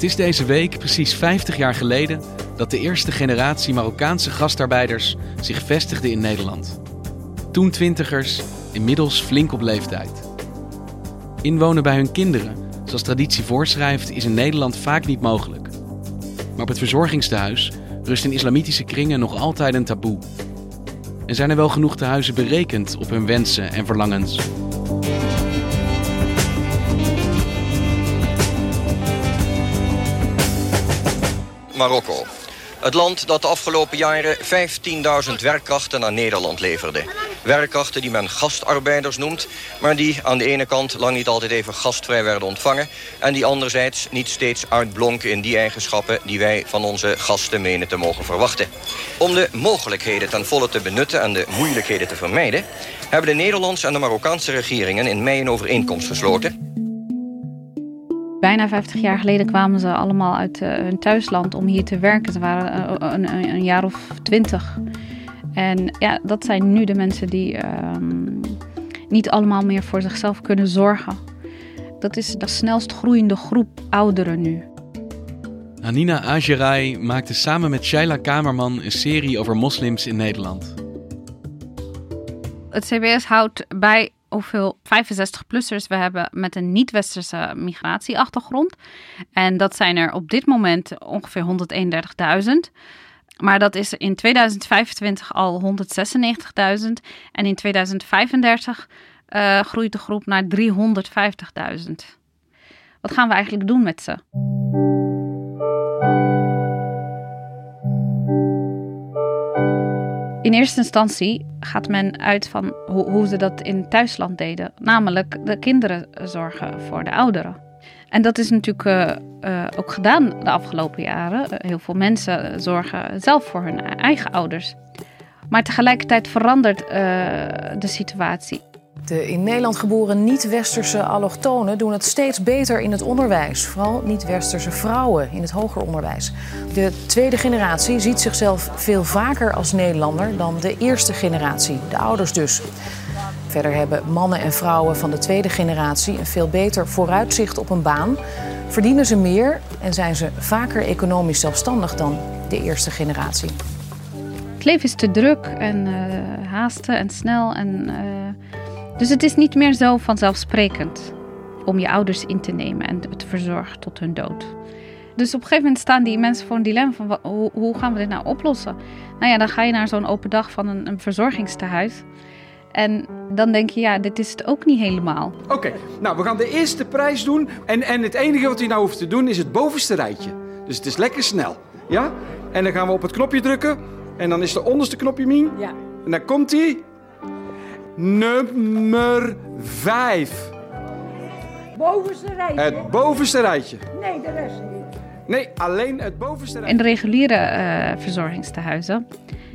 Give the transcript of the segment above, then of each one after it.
Het is deze week precies 50 jaar geleden dat de eerste generatie Marokkaanse gastarbeiders zich vestigde in Nederland. Toen twintigers, inmiddels flink op leeftijd. Inwonen bij hun kinderen, zoals traditie voorschrijft, is in Nederland vaak niet mogelijk. Maar op het verzorgingstehuis rust in islamitische kringen nog altijd een taboe. En zijn er wel genoeg tehuizen berekend op hun wensen en verlangens? Marokko. Het land dat de afgelopen jaren 15.000 werkkrachten naar Nederland leverde. Werkkrachten die men gastarbeiders noemt... maar die aan de ene kant lang niet altijd even gastvrij werden ontvangen... en die anderzijds niet steeds uitblonken in die eigenschappen... die wij van onze gasten menen te mogen verwachten. Om de mogelijkheden ten volle te benutten en de moeilijkheden te vermijden... hebben de Nederlandse en de Marokkaanse regeringen in mei een overeenkomst gesloten... Bijna 50 jaar geleden kwamen ze allemaal uit uh, hun thuisland om hier te werken. Ze waren uh, een, een, een, jaar of twintig. En ja, dat zijn nu de mensen die um, niet allemaal meer voor zichzelf kunnen zorgen. Dat is de snelst groeiende groep ouderen nu. Hanina Ajerai maakte samen met Shaila Kamerman een serie over moslims in Nederland. Het CBS houdt bij hoeveel 65-plussers we hebben met een niet-westerse migratieachtergrond. En dat zijn er op dit moment ongeveer 131.000. Maar dat is in 2025 al 196.000. En in 2035 uh, groeit de groep naar 350.000. Wat gaan we eigenlijk doen met ze? In eerste instantie gaat men uit van hoe, ze dat in thuisland deden, namelijk de kinderen zorgen voor de ouderen. En dat is natuurlijk uh, uh, ook gedaan de afgelopen jaren. heel veel mensen zorgen zelf voor hun eigen ouders. Maar tegelijkertijd verandert de situatie. De in Nederland geboren niet-westerse allochtonen doen het steeds beter in het onderwijs. Vooral niet-westerse vrouwen in het hoger onderwijs. De tweede generatie ziet zichzelf veel vaker als Nederlander dan de eerste generatie, de ouders dus. Verder hebben mannen en vrouwen van de tweede generatie een veel beter vooruitzicht op een baan. Verdienen ze meer en zijn ze vaker economisch zelfstandig dan de eerste generatie. Het leven is te druk en uh, haasten en snel en... Uh dus het is niet meer zo vanzelfsprekend om je ouders in te nemen en te verzorgen tot hun dood. Dus op een gegeven moment staan die mensen voor een dilemma van hoe, hoe gaan we dit nou oplossen? Nou ja, dan ga je naar zo'n open dag van een, een verzorgingstehuis. En dan denk je, ja, dit is het ook niet helemaal. Oké, okay, nou, we gaan de eerste prijs doen. En, en het enige wat u nou hoeft te doen is het bovenste rijtje. Dus het is lekker snel. Ja? En dan gaan we op het knopje drukken. En dan is de onderste knopje Mien. Ja. En dan komt hij. Nummer 5. Bovenste rijtje. Het bovenste rijtje. Nee, de rest niet. Nee, alleen het bovenste rijtje. In de reguliere uh, verzorgingstehuizen,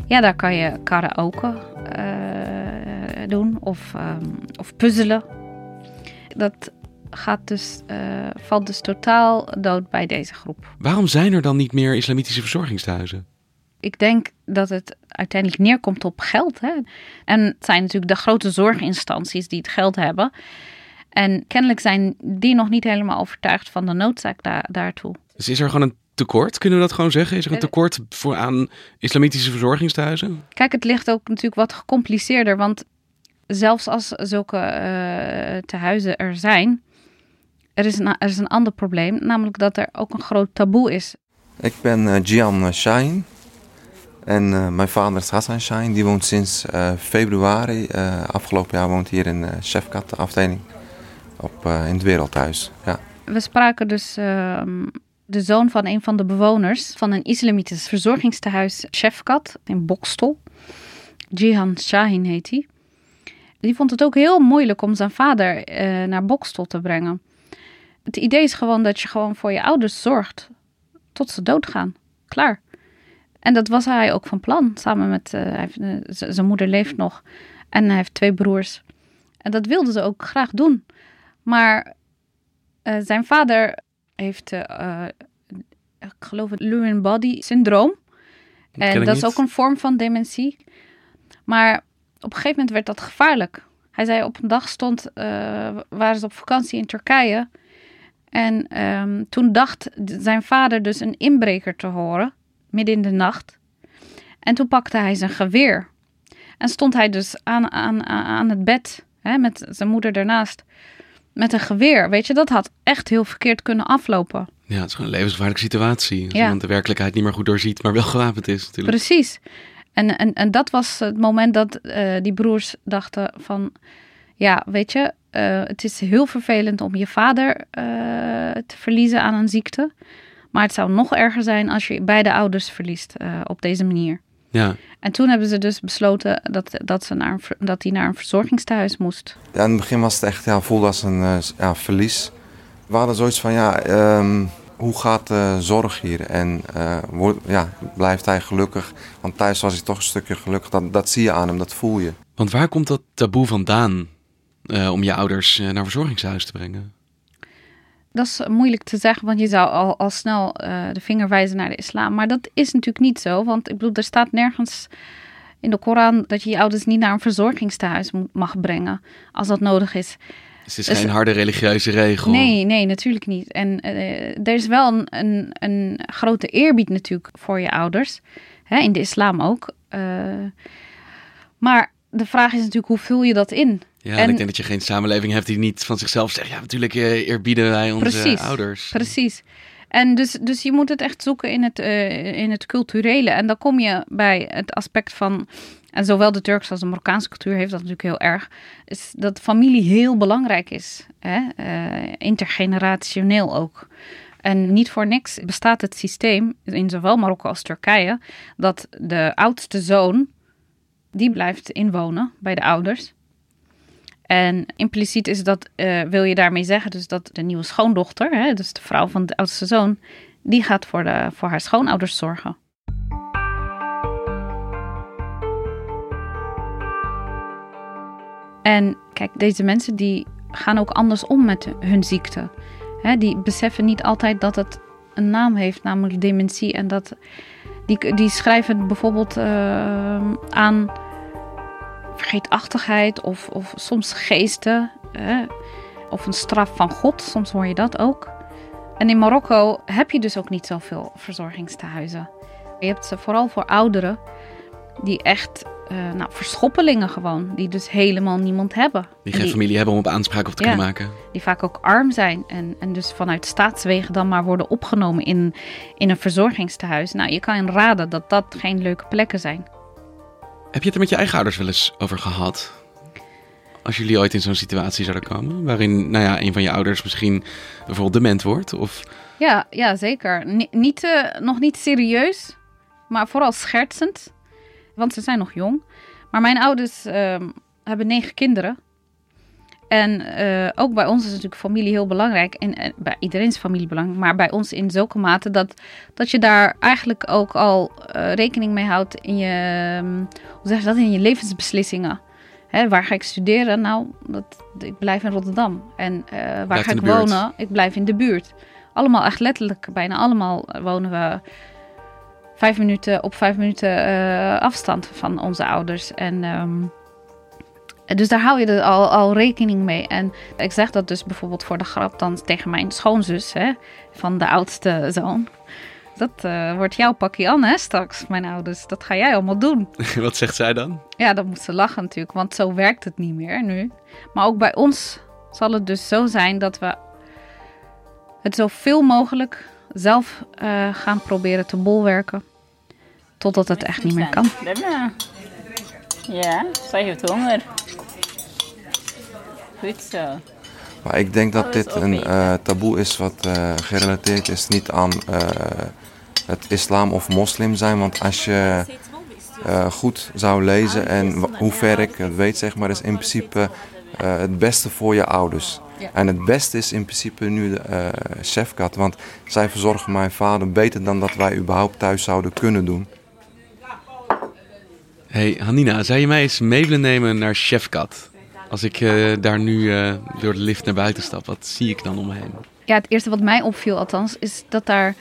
ja, daar kan je karaoke uh, doen of, um, of puzzelen. Dat gaat dus, uh, valt dus totaal dood bij deze groep. Waarom zijn er dan niet meer islamitische verzorgingstehuizen? Ik denk dat het uiteindelijk neerkomt op geld. Hè? En het zijn natuurlijk de grote zorginstanties die het geld hebben. En kennelijk zijn die nog niet helemaal overtuigd van de noodzaak daar, daartoe. Dus is er gewoon een tekort? Kunnen we dat gewoon zeggen? Is er een tekort voor aan islamitische verzorgingstehuizen? Kijk, het ligt ook natuurlijk wat gecompliceerder. Want zelfs als zulke uh, tehuizen er zijn, er is, een, er is een ander probleem, namelijk dat er ook een groot taboe is. Ik ben uh, Gian Shahin en uh, mijn vader is Hassan Shahin. Die woont sinds februari afgelopen jaar woont hier in uh, Chefkat, de afdeling, op, in het Wereldhuis. Ja. We spraken dus ehm, de zoon van een van de bewoners van een islamitisch verzorgingstehuis Chefkat in Bokstel. Jihan Shahin heet hij. Die vond het ook heel moeilijk om zijn vader naar Bokstel te brengen het idee is gewoon dat je gewoon voor je ouders zorgt tot ze doodgaan. Klaar. En dat was hij ook van plan. Samen met uh, zijn moeder leeft nog. En hij heeft twee broers. En dat wilden ze ook graag doen. Maar uh, zijn vader heeft, ik geloof het, Lewy body syndroom. En dat is ook een vorm van dementie. Maar op een gegeven moment werd dat gevaarlijk. Hij zei op een dag stond, waren ze op vakantie in Turkije. En um, toen dacht zijn vader dus een inbreker te horen, midden in de nacht. En toen pakte hij zijn geweer. En stond hij dus aan, aan, aan het bed, hè, met zijn moeder ernaast, met een geweer. Weet je, dat had echt heel verkeerd kunnen aflopen. Ja, het is gewoon een levensgevaarlijke situatie. Als ja. iemand de werkelijkheid niet meer goed doorziet, maar wel gewapend is natuurlijk. Precies. En, en, en dat was het moment dat uh, die broers dachten van... Ja, weet je, uh, het is heel vervelend om je vader uh, te verliezen aan een ziekte. Maar het zou nog erger zijn als je beide ouders verliest uh, op deze manier. Ja. En toen hebben ze dus besloten dat, dat, ze naar een, dat hij naar een verzorgingstehuis moest. Ja, in het begin was het echt ja, voelde als een ja, verlies. We hadden zoiets van, ja, um, hoe gaat de zorg hier? En wordt, ja, blijft hij gelukkig? Want thuis was hij toch een stukje gelukkig. Dat, dat zie je aan hem, dat voel je. Want waar komt dat taboe vandaan uh, om je ouders uh, naar verzorgingshuis te brengen? Dat is moeilijk te zeggen, want je zou al, al snel uh, de vinger wijzen naar de islam. Maar dat is natuurlijk niet zo, want ik bedoel, er staat nergens in de Koran dat je je ouders niet naar een verzorgingstehuis mag brengen als dat nodig is. Dus het is dus, geen harde religieuze regel? Nee, nee, natuurlijk niet. En er is wel een, een, een, grote eerbied natuurlijk voor je ouders, hè, in de islam ook. maar de vraag is natuurlijk, hoe vul je dat in? Ja, en, ik denk dat je geen samenleving hebt die niet van zichzelf zegt... ja, natuurlijk eh, eerbieden wij onze precies, ouders. Precies. En dus, dus je moet het echt zoeken in het, uh, in het culturele. En dan kom je bij het aspect van... en zowel de Turkse als de Marokkaanse cultuur heeft dat natuurlijk heel erg... is dat familie heel belangrijk is. Hè? Uh, intergenerationeel ook. En niet voor niks bestaat het systeem in zowel Marokko als Turkije... dat de oudste zoon, die blijft inwonen bij de ouders... En impliciet is dat, uh, wil je daarmee zeggen, dus dat de nieuwe schoondochter, hè, dus de vrouw van de oudste zoon, die gaat voor, de, voor haar schoonouders zorgen. En kijk, deze mensen die gaan ook anders om met hun ziekte. Hè, die beseffen niet altijd dat het een naam heeft, namelijk dementie. En dat, die, die schrijven bijvoorbeeld uh, aan vergeetachtigheid of, of soms geesten. Of een straf van God, soms hoor je dat ook. En in Marokko heb je dus ook niet zoveel verzorgingstehuizen. Je hebt ze vooral voor ouderen die echt, uh, nou, verschoppelingen gewoon, die dus helemaal niemand hebben. Die geen familie hebben om op aanspraak op te kunnen maken. Die vaak ook arm zijn en, en dus vanuit staatswegen dan maar worden opgenomen in, in een verzorgingstehuis. Nou, je kan raden dat dat geen leuke plekken zijn. Heb je het er met je eigen ouders wel eens over gehad? Als jullie ooit in zo'n situatie zouden komen, waarin nou ja, een van je ouders misschien bijvoorbeeld dement wordt? Of... Ja, ja, zeker. niet, uh, nog niet serieus, maar vooral schertsend. Want ze zijn nog jong. Maar mijn ouders uh, hebben negen kinderen. En uh, ook bij ons is natuurlijk familie heel belangrijk. En, en bij iedereen's familie belangrijk. Maar bij ons in zulke mate dat, dat je daar eigenlijk ook al uh, rekening mee houdt in je, um, hoe zeg je dat, in je levensbeslissingen. Hè, waar ga ik studeren? Nou, dat, ik blijf in Rotterdam. En uh, waar ga ik wonen? Ik blijf in de buurt. Allemaal echt letterlijk, bijna allemaal wonen we vijf minuten op vijf minuten afstand van onze ouders. En... Um, dus daar hou je er al, al rekening mee. En ik zeg dat dus bijvoorbeeld voor de grap dan tegen mijn schoonzus hè, van de oudste zoon. dat eh, wordt jouw pakje aan, hè, straks, mijn ouders. Dat ga jij allemaal doen. Wat zegt zij dan? Ja, dan moet ze lachen natuurlijk, want zo werkt het niet meer nu. Maar ook bij ons zal het dus zo zijn dat we het zoveel mogelijk zelf eh, gaan proberen te bolwerken. Totdat het echt niet meer kan. Ja, zij heeft honger. Goed zo. Maar ik denk dat dit een eh, taboe is wat eh, gerelateerd is niet aan eh, het islam of moslim zijn. Want als je goed zou lezen en hoe ver ik het weet, zeg maar, is in principe het beste voor je ouders. Ja. En het beste is in principe nu de eh chefkat, want zij verzorgen mijn vader beter dan dat wij überhaupt thuis zouden kunnen doen. Hey Hanina, zou je mij eens mee willen nemen naar Chefkat? Als ik eh, daar nu eh, door de lift naar buiten stap, wat zie ik dan om me heen? Ja, het eerste wat mij opviel althans, is dat daar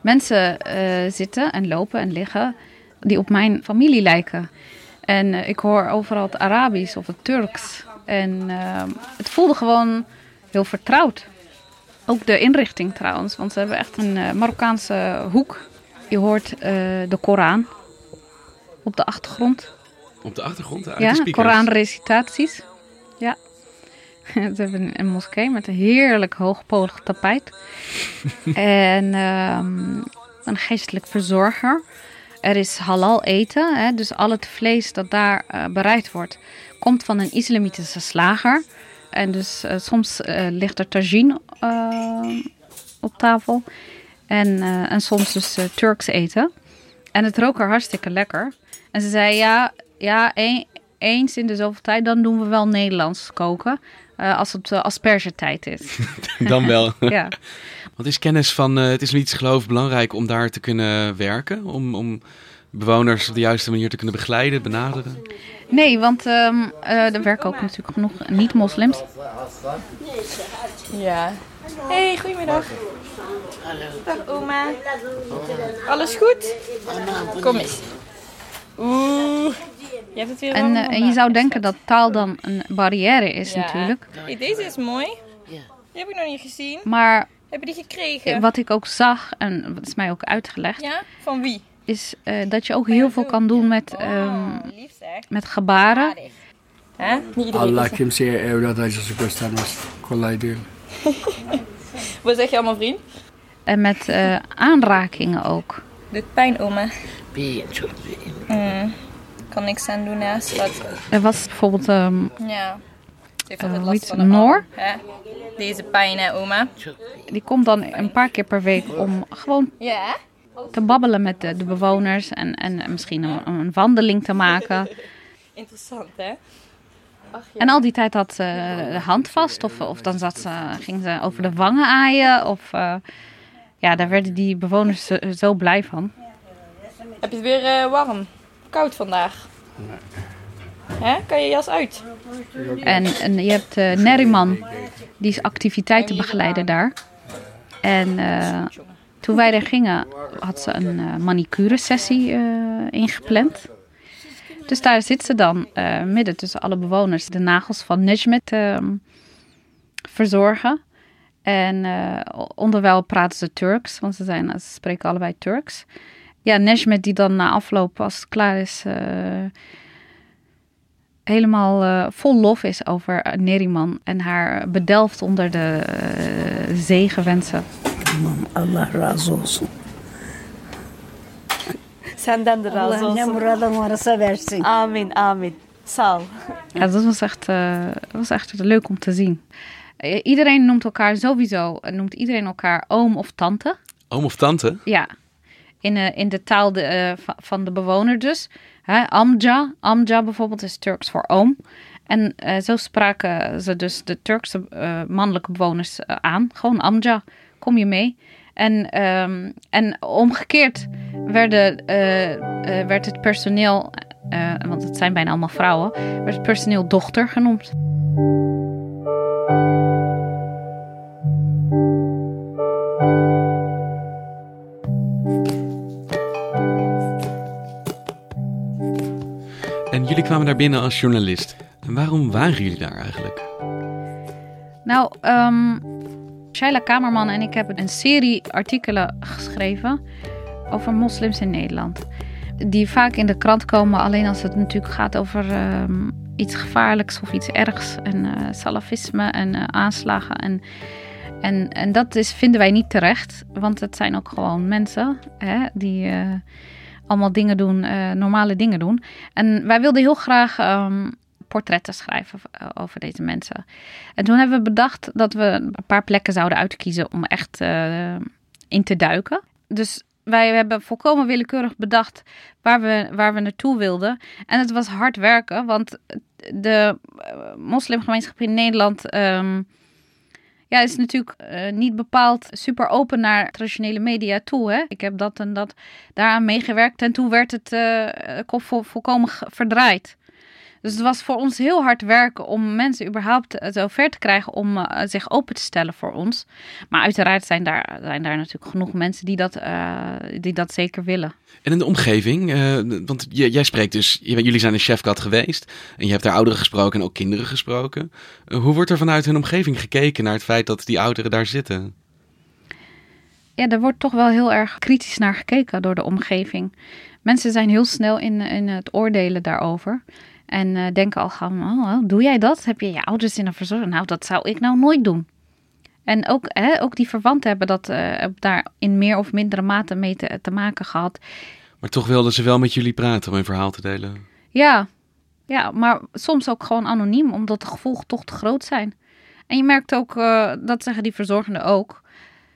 mensen eh, zitten en lopen en liggen die op mijn familie lijken. En ik hoor overal het Arabisch of het Turks. En eh, het voelde gewoon heel vertrouwd. Ook de inrichting trouwens, want ze hebben echt een Marokkaanse hoek. Je hoort de Koran op de achtergrond. Op de achtergrond, uit Ja, de. Koranrecitaties. Ja. Ze hebben een, moskee met een heerlijk hoogpolig tapijt. en ehm, een geestelijk verzorger. Er is halal eten, hè, dus al het vlees dat daar eh, bereid wordt, komt van een islamitische slager. En dus eh, soms eh, ligt er tagine op tafel. En, en soms dus Turks eten. En het rook er hartstikke lekker. En ze zei, ja, ja een- eens in de zoveel tijd, dan doen we wel Nederlands koken. eh, als het uh, aspergetijd is. Dan wel. ja. Wat is kennis van eh, het islamitisch geloof belangrijk om daar te kunnen werken? Om, om bewoners op de juiste manier te kunnen begeleiden, benaderen? Nee, want ehm, eh, er werken ook natuurlijk genoeg niet-moslims. Ja. Hey, goedemiddag. Dag oma. Alles goed? Kom eens. Oeh. Je hebt het weer En, eh, en je zou denken dat taal dan een barrière is Ja. natuurlijk. Hey, deze is mooi. Die heb ik nog niet gezien. Maar Heb je die gekregen? wat ik ook zag, en wat is mij ook uitgelegd, Ja? Van wie? is eh, dat je ook heel veel kan doen met, ehm, met gebaren. Hè? Niet Allah kimseye evlat acısı göstermez. Kolay değil. Wat zeg je allemaal, vriend? En met eh, aanrakingen ook. Doet pijn, oma. Mm. Kan niks aan doen, hè? Slat. Er was bijvoorbeeld ehm, Ja. Ze heeft Eh, altijd last van Noor? arm? Deze pijn, hè, oma? die komt dan een paar keer per week om gewoon Ja? te babbelen met de, de bewoners en, en misschien een, een wandeling te maken. Interessant, hè? Ach, ja. En al die tijd had ze de hand vast of, of dan zat ze, ging ze over de wangen aaien. Of, eh, ja, daar werden die bewoners zo, zo blij van. Heb je het weer eh, warm? Koud vandaag? Hè? Kan je jas uit? En, en je hebt eh Neriman, die is activiteitenbegeleider daar. En eh, toen wij er gingen, had ze een eh, manicure sessie eh, ingepland. Dus daar zit ze dan eh, midden tussen alle bewoners de nagels van Nejmet te verzorgen. En eh, onderwijl praten ze Turks, want ze, zijn, ze spreken allebei Turks. Ja, Nejmet die dan na afloop, als het klaar is, eh, helemaal eh, vol lof is over Neriman en haar bedelft onder de zegenwensen. Allah razı olsun. Senden de razı Allah olsun. ne muradın varsa versin. Amin, amin. Sağ ol. Ja, dat was echt, eh, dat was echt leuk om te zien. Eh, iedereen noemt elkaar sowieso, eh, noemt iedereen elkaar oom of tante. Oom of tante? Ja, in, eh, in de taal de, va- van de bewoner dus. Hè, amja, amja bijvoorbeeld is Turks voor oom. En zo spraken ze dus de Turkse mannelijke bewoners aan. Gewoon amja, kom je mee? En, ehm, en omgekeerd werden, werd het personeel, want het zijn bijna allemaal vrouwen, werd het personeel dochter genoemd. Kwamen daar binnen als journalist. En waarom waren jullie daar eigenlijk? Nou, ehm, Shaila Kamerman en ik hebben een serie artikelen geschreven over moslims in Nederland. Die vaak in de krant komen, alleen als het natuurlijk gaat over ehm, iets gevaarlijks of iets ergs. En eh, salafisme en eh, aanslagen. En, en, en dat is, vinden wij niet terecht, want het zijn ook gewoon mensen hè, die eh, allemaal dingen doen, eh, normale dingen doen. En wij wilden heel graag ehm, portretten schrijven eh, over deze mensen. En toen hebben we bedacht dat we een paar plekken zouden uitkiezen om echt eh, in te duiken. Dus wij hebben volkomen willekeurig bedacht waar we, waar we naartoe wilden. En het was hard werken, want de moslimgemeenschap in Nederland ehm, ja, is natuurlijk eh, niet bepaald super open naar traditionele media toe. Hè? Ik heb dat en dat daaraan meegewerkt en toen werd het vol- volkomen verdraaid. Dus het was voor ons heel hard werken om mensen überhaupt eh, zo ver te krijgen om eh, zich open te stellen voor ons. Maar uiteraard zijn daar, zijn daar natuurlijk genoeg mensen die dat, eh, die dat zeker willen. En in de omgeving, want j- jij spreekt dus, jullie zijn een chefkat geweest en je hebt daar ouderen gesproken en ook kinderen gesproken. Hoe wordt er vanuit hun omgeving gekeken naar het feit dat die ouderen daar zitten? Ja, er wordt toch wel heel erg kritisch naar gekeken door de omgeving. Mensen zijn heel snel in, in het oordelen daarover. En eh, denken al gaan, oh, doe jij dat? Heb je je ouders in een verzorging? Nou, dat zou ik nou nooit doen. En ook, hè, ook die verwanten hebben dat eh, daar in meer of mindere mate mee te, te maken gehad. Maar toch wilden ze wel met jullie praten om hun verhaal te delen. Ja, ja, maar soms ook gewoon anoniem, omdat de gevolgen toch te groot zijn. En je merkt ook, eh, dat zeggen die verzorgenden ook.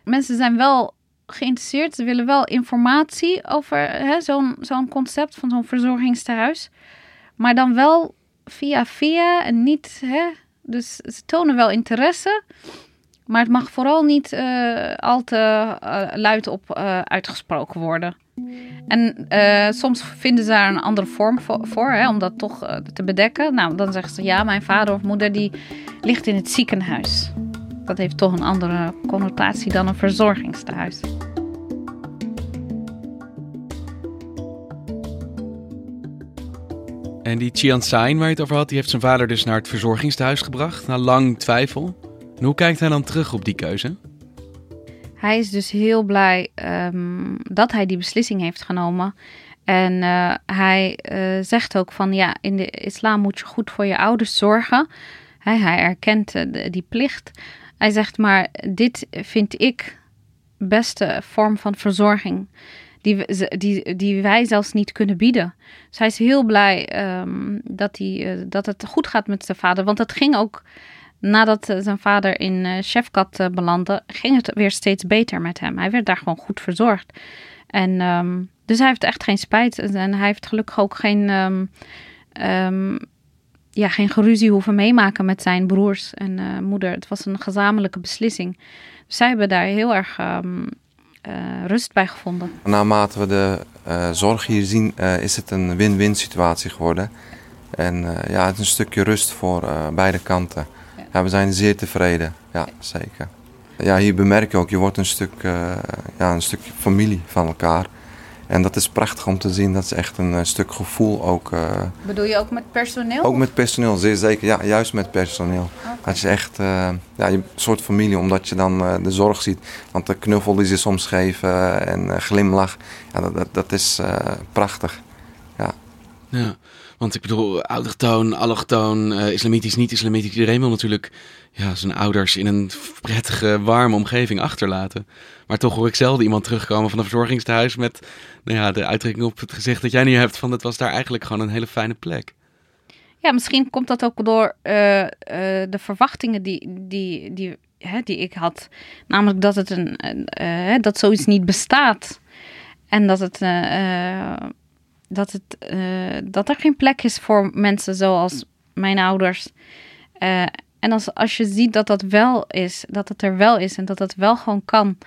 Mensen zijn wel geïnteresseerd, ze willen wel informatie over zo'n zo'n concept van zo'n verzorgingstehuis. Maar dan wel via via en niet, hè, dus ze tonen wel interesse. Maar het mag vooral niet eh, al te eh, luid op eh, uitgesproken worden. En soms vinden ze daar een andere vorm voor, hè, om dat toch te bedekken. Nou, dan zeggen ze ja, mijn vader of moeder die ligt in het ziekenhuis. Dat heeft toch een andere connotatie dan een verzorgingstehuis. En die Chian Sain waar je het over had, die heeft zijn vader dus naar het verzorgingstehuis gebracht, na lang twijfel. En hoe kijkt hij dan terug op die keuze? Hij is dus heel blij ehm, dat hij die beslissing heeft genomen. En eh, hij eh, zegt ook van ja, in de islam moet je goed voor je ouders zorgen. Hij, hij erkent eh, die plicht. Hij zegt maar, dit vind ik beste vorm van verzorging. Die, die, wij zelfs niet kunnen bieden. Hij is heel blij ehm, dat, hij, eh, dat het goed gaat met zijn vader. Want het ging ook nadat eh, zijn vader in eh Chefkat belandde, ging het weer steeds beter met hem. Hij werd daar gewoon goed verzorgd. En ehm, dus hij heeft echt geen spijt. En hij heeft gelukkig ook geen, ehm, ja, geen geruzie hoeven meemaken met zijn broers en moeder. Het was een gezamenlijke beslissing. Zij hebben daar heel erg rust bij gevonden. Naarmate we de eh, zorg hier zien, eh, is het een win-win situatie geworden. En eh, ja, het is een stukje rust voor eh, beide kanten. Ja. we zijn zeer tevreden. Ja, zeker. Ja, hier bemerk je ook, je wordt een stuk, eh, ja, een stuk familie van elkaar. En dat is prachtig om te zien. Dat is echt een eh, stuk gevoel ook. eh, Bedoel je ook met personeel? ook met personeel, zeer zeker. Ja, juist met personeel. Dat is echt eh, ja, je- een soort familie, omdat je dan eh, de zorg ziet. Want de knuffel die ze soms geven en glimlach, ja, dat, dat, dat is eh, prachtig. Ja. Ja, want ik bedoel, autochtoon, allochtoon, eh, islamitisch, niet-islamitisch. Iedereen wil natuurlijk ja, zijn ouders in een prettige, warme omgeving achterlaten. Maar toch hoor ik zelden iemand terugkomen van een verzorgingstehuis met nou ja, de uitdrukking op het gezicht dat jij nu hebt van het was daar eigenlijk gewoon een hele fijne plek. Ja, misschien komt dat ook door eh, eh, de verwachtingen die, die, die, hè, die ik had. Namelijk dat, het een, eh, dat zoiets niet bestaat. En dat, het, dat, het, dat er geen plek is voor mensen zoals mijn ouders. En als, als je ziet dat dat wel is, dat het er wel is en dat het wel gewoon kan.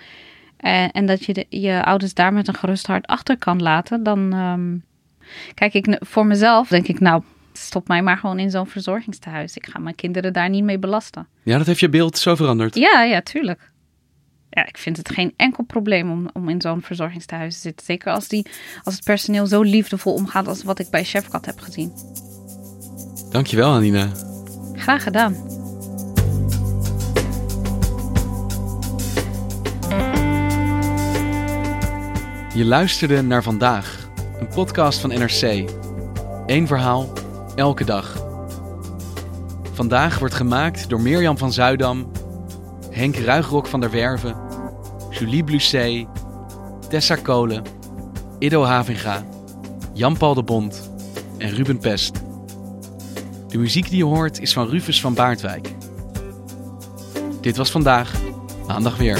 eh, en dat je de, je ouders daar met een gerust hart achter kan laten, dan ehm, kijk ik voor mezelf, denk ik, nou, stop mij maar gewoon in zo'n verzorgingstehuis. Ik ga mijn kinderen daar niet mee belasten. Ja, dat heeft je beeld zo veranderd. Ja, ja, tuurlijk. Ja, ik vind het geen enkel probleem om, om in zo'n verzorgingstehuis te zitten. Zeker als, die, als het personeel zo liefdevol omgaat als wat ik bij Chefkat heb gezien. Dankjewel, Anina. Graag gedaan. Je luisterde naar vandaag, een podcast van NRC. Eén verhaal, elke dag. Vandaag wordt gemaakt door Mirjam van Zuidam, Henk Ruigrok van der Werven, Julie Blusset, Tessa Kolen, Ido Havinga, Jan-Paul de Bond en Ruben Pest. De muziek die je hoort is van Rufus van Baardwijk. Dit was vandaag, maandag weer.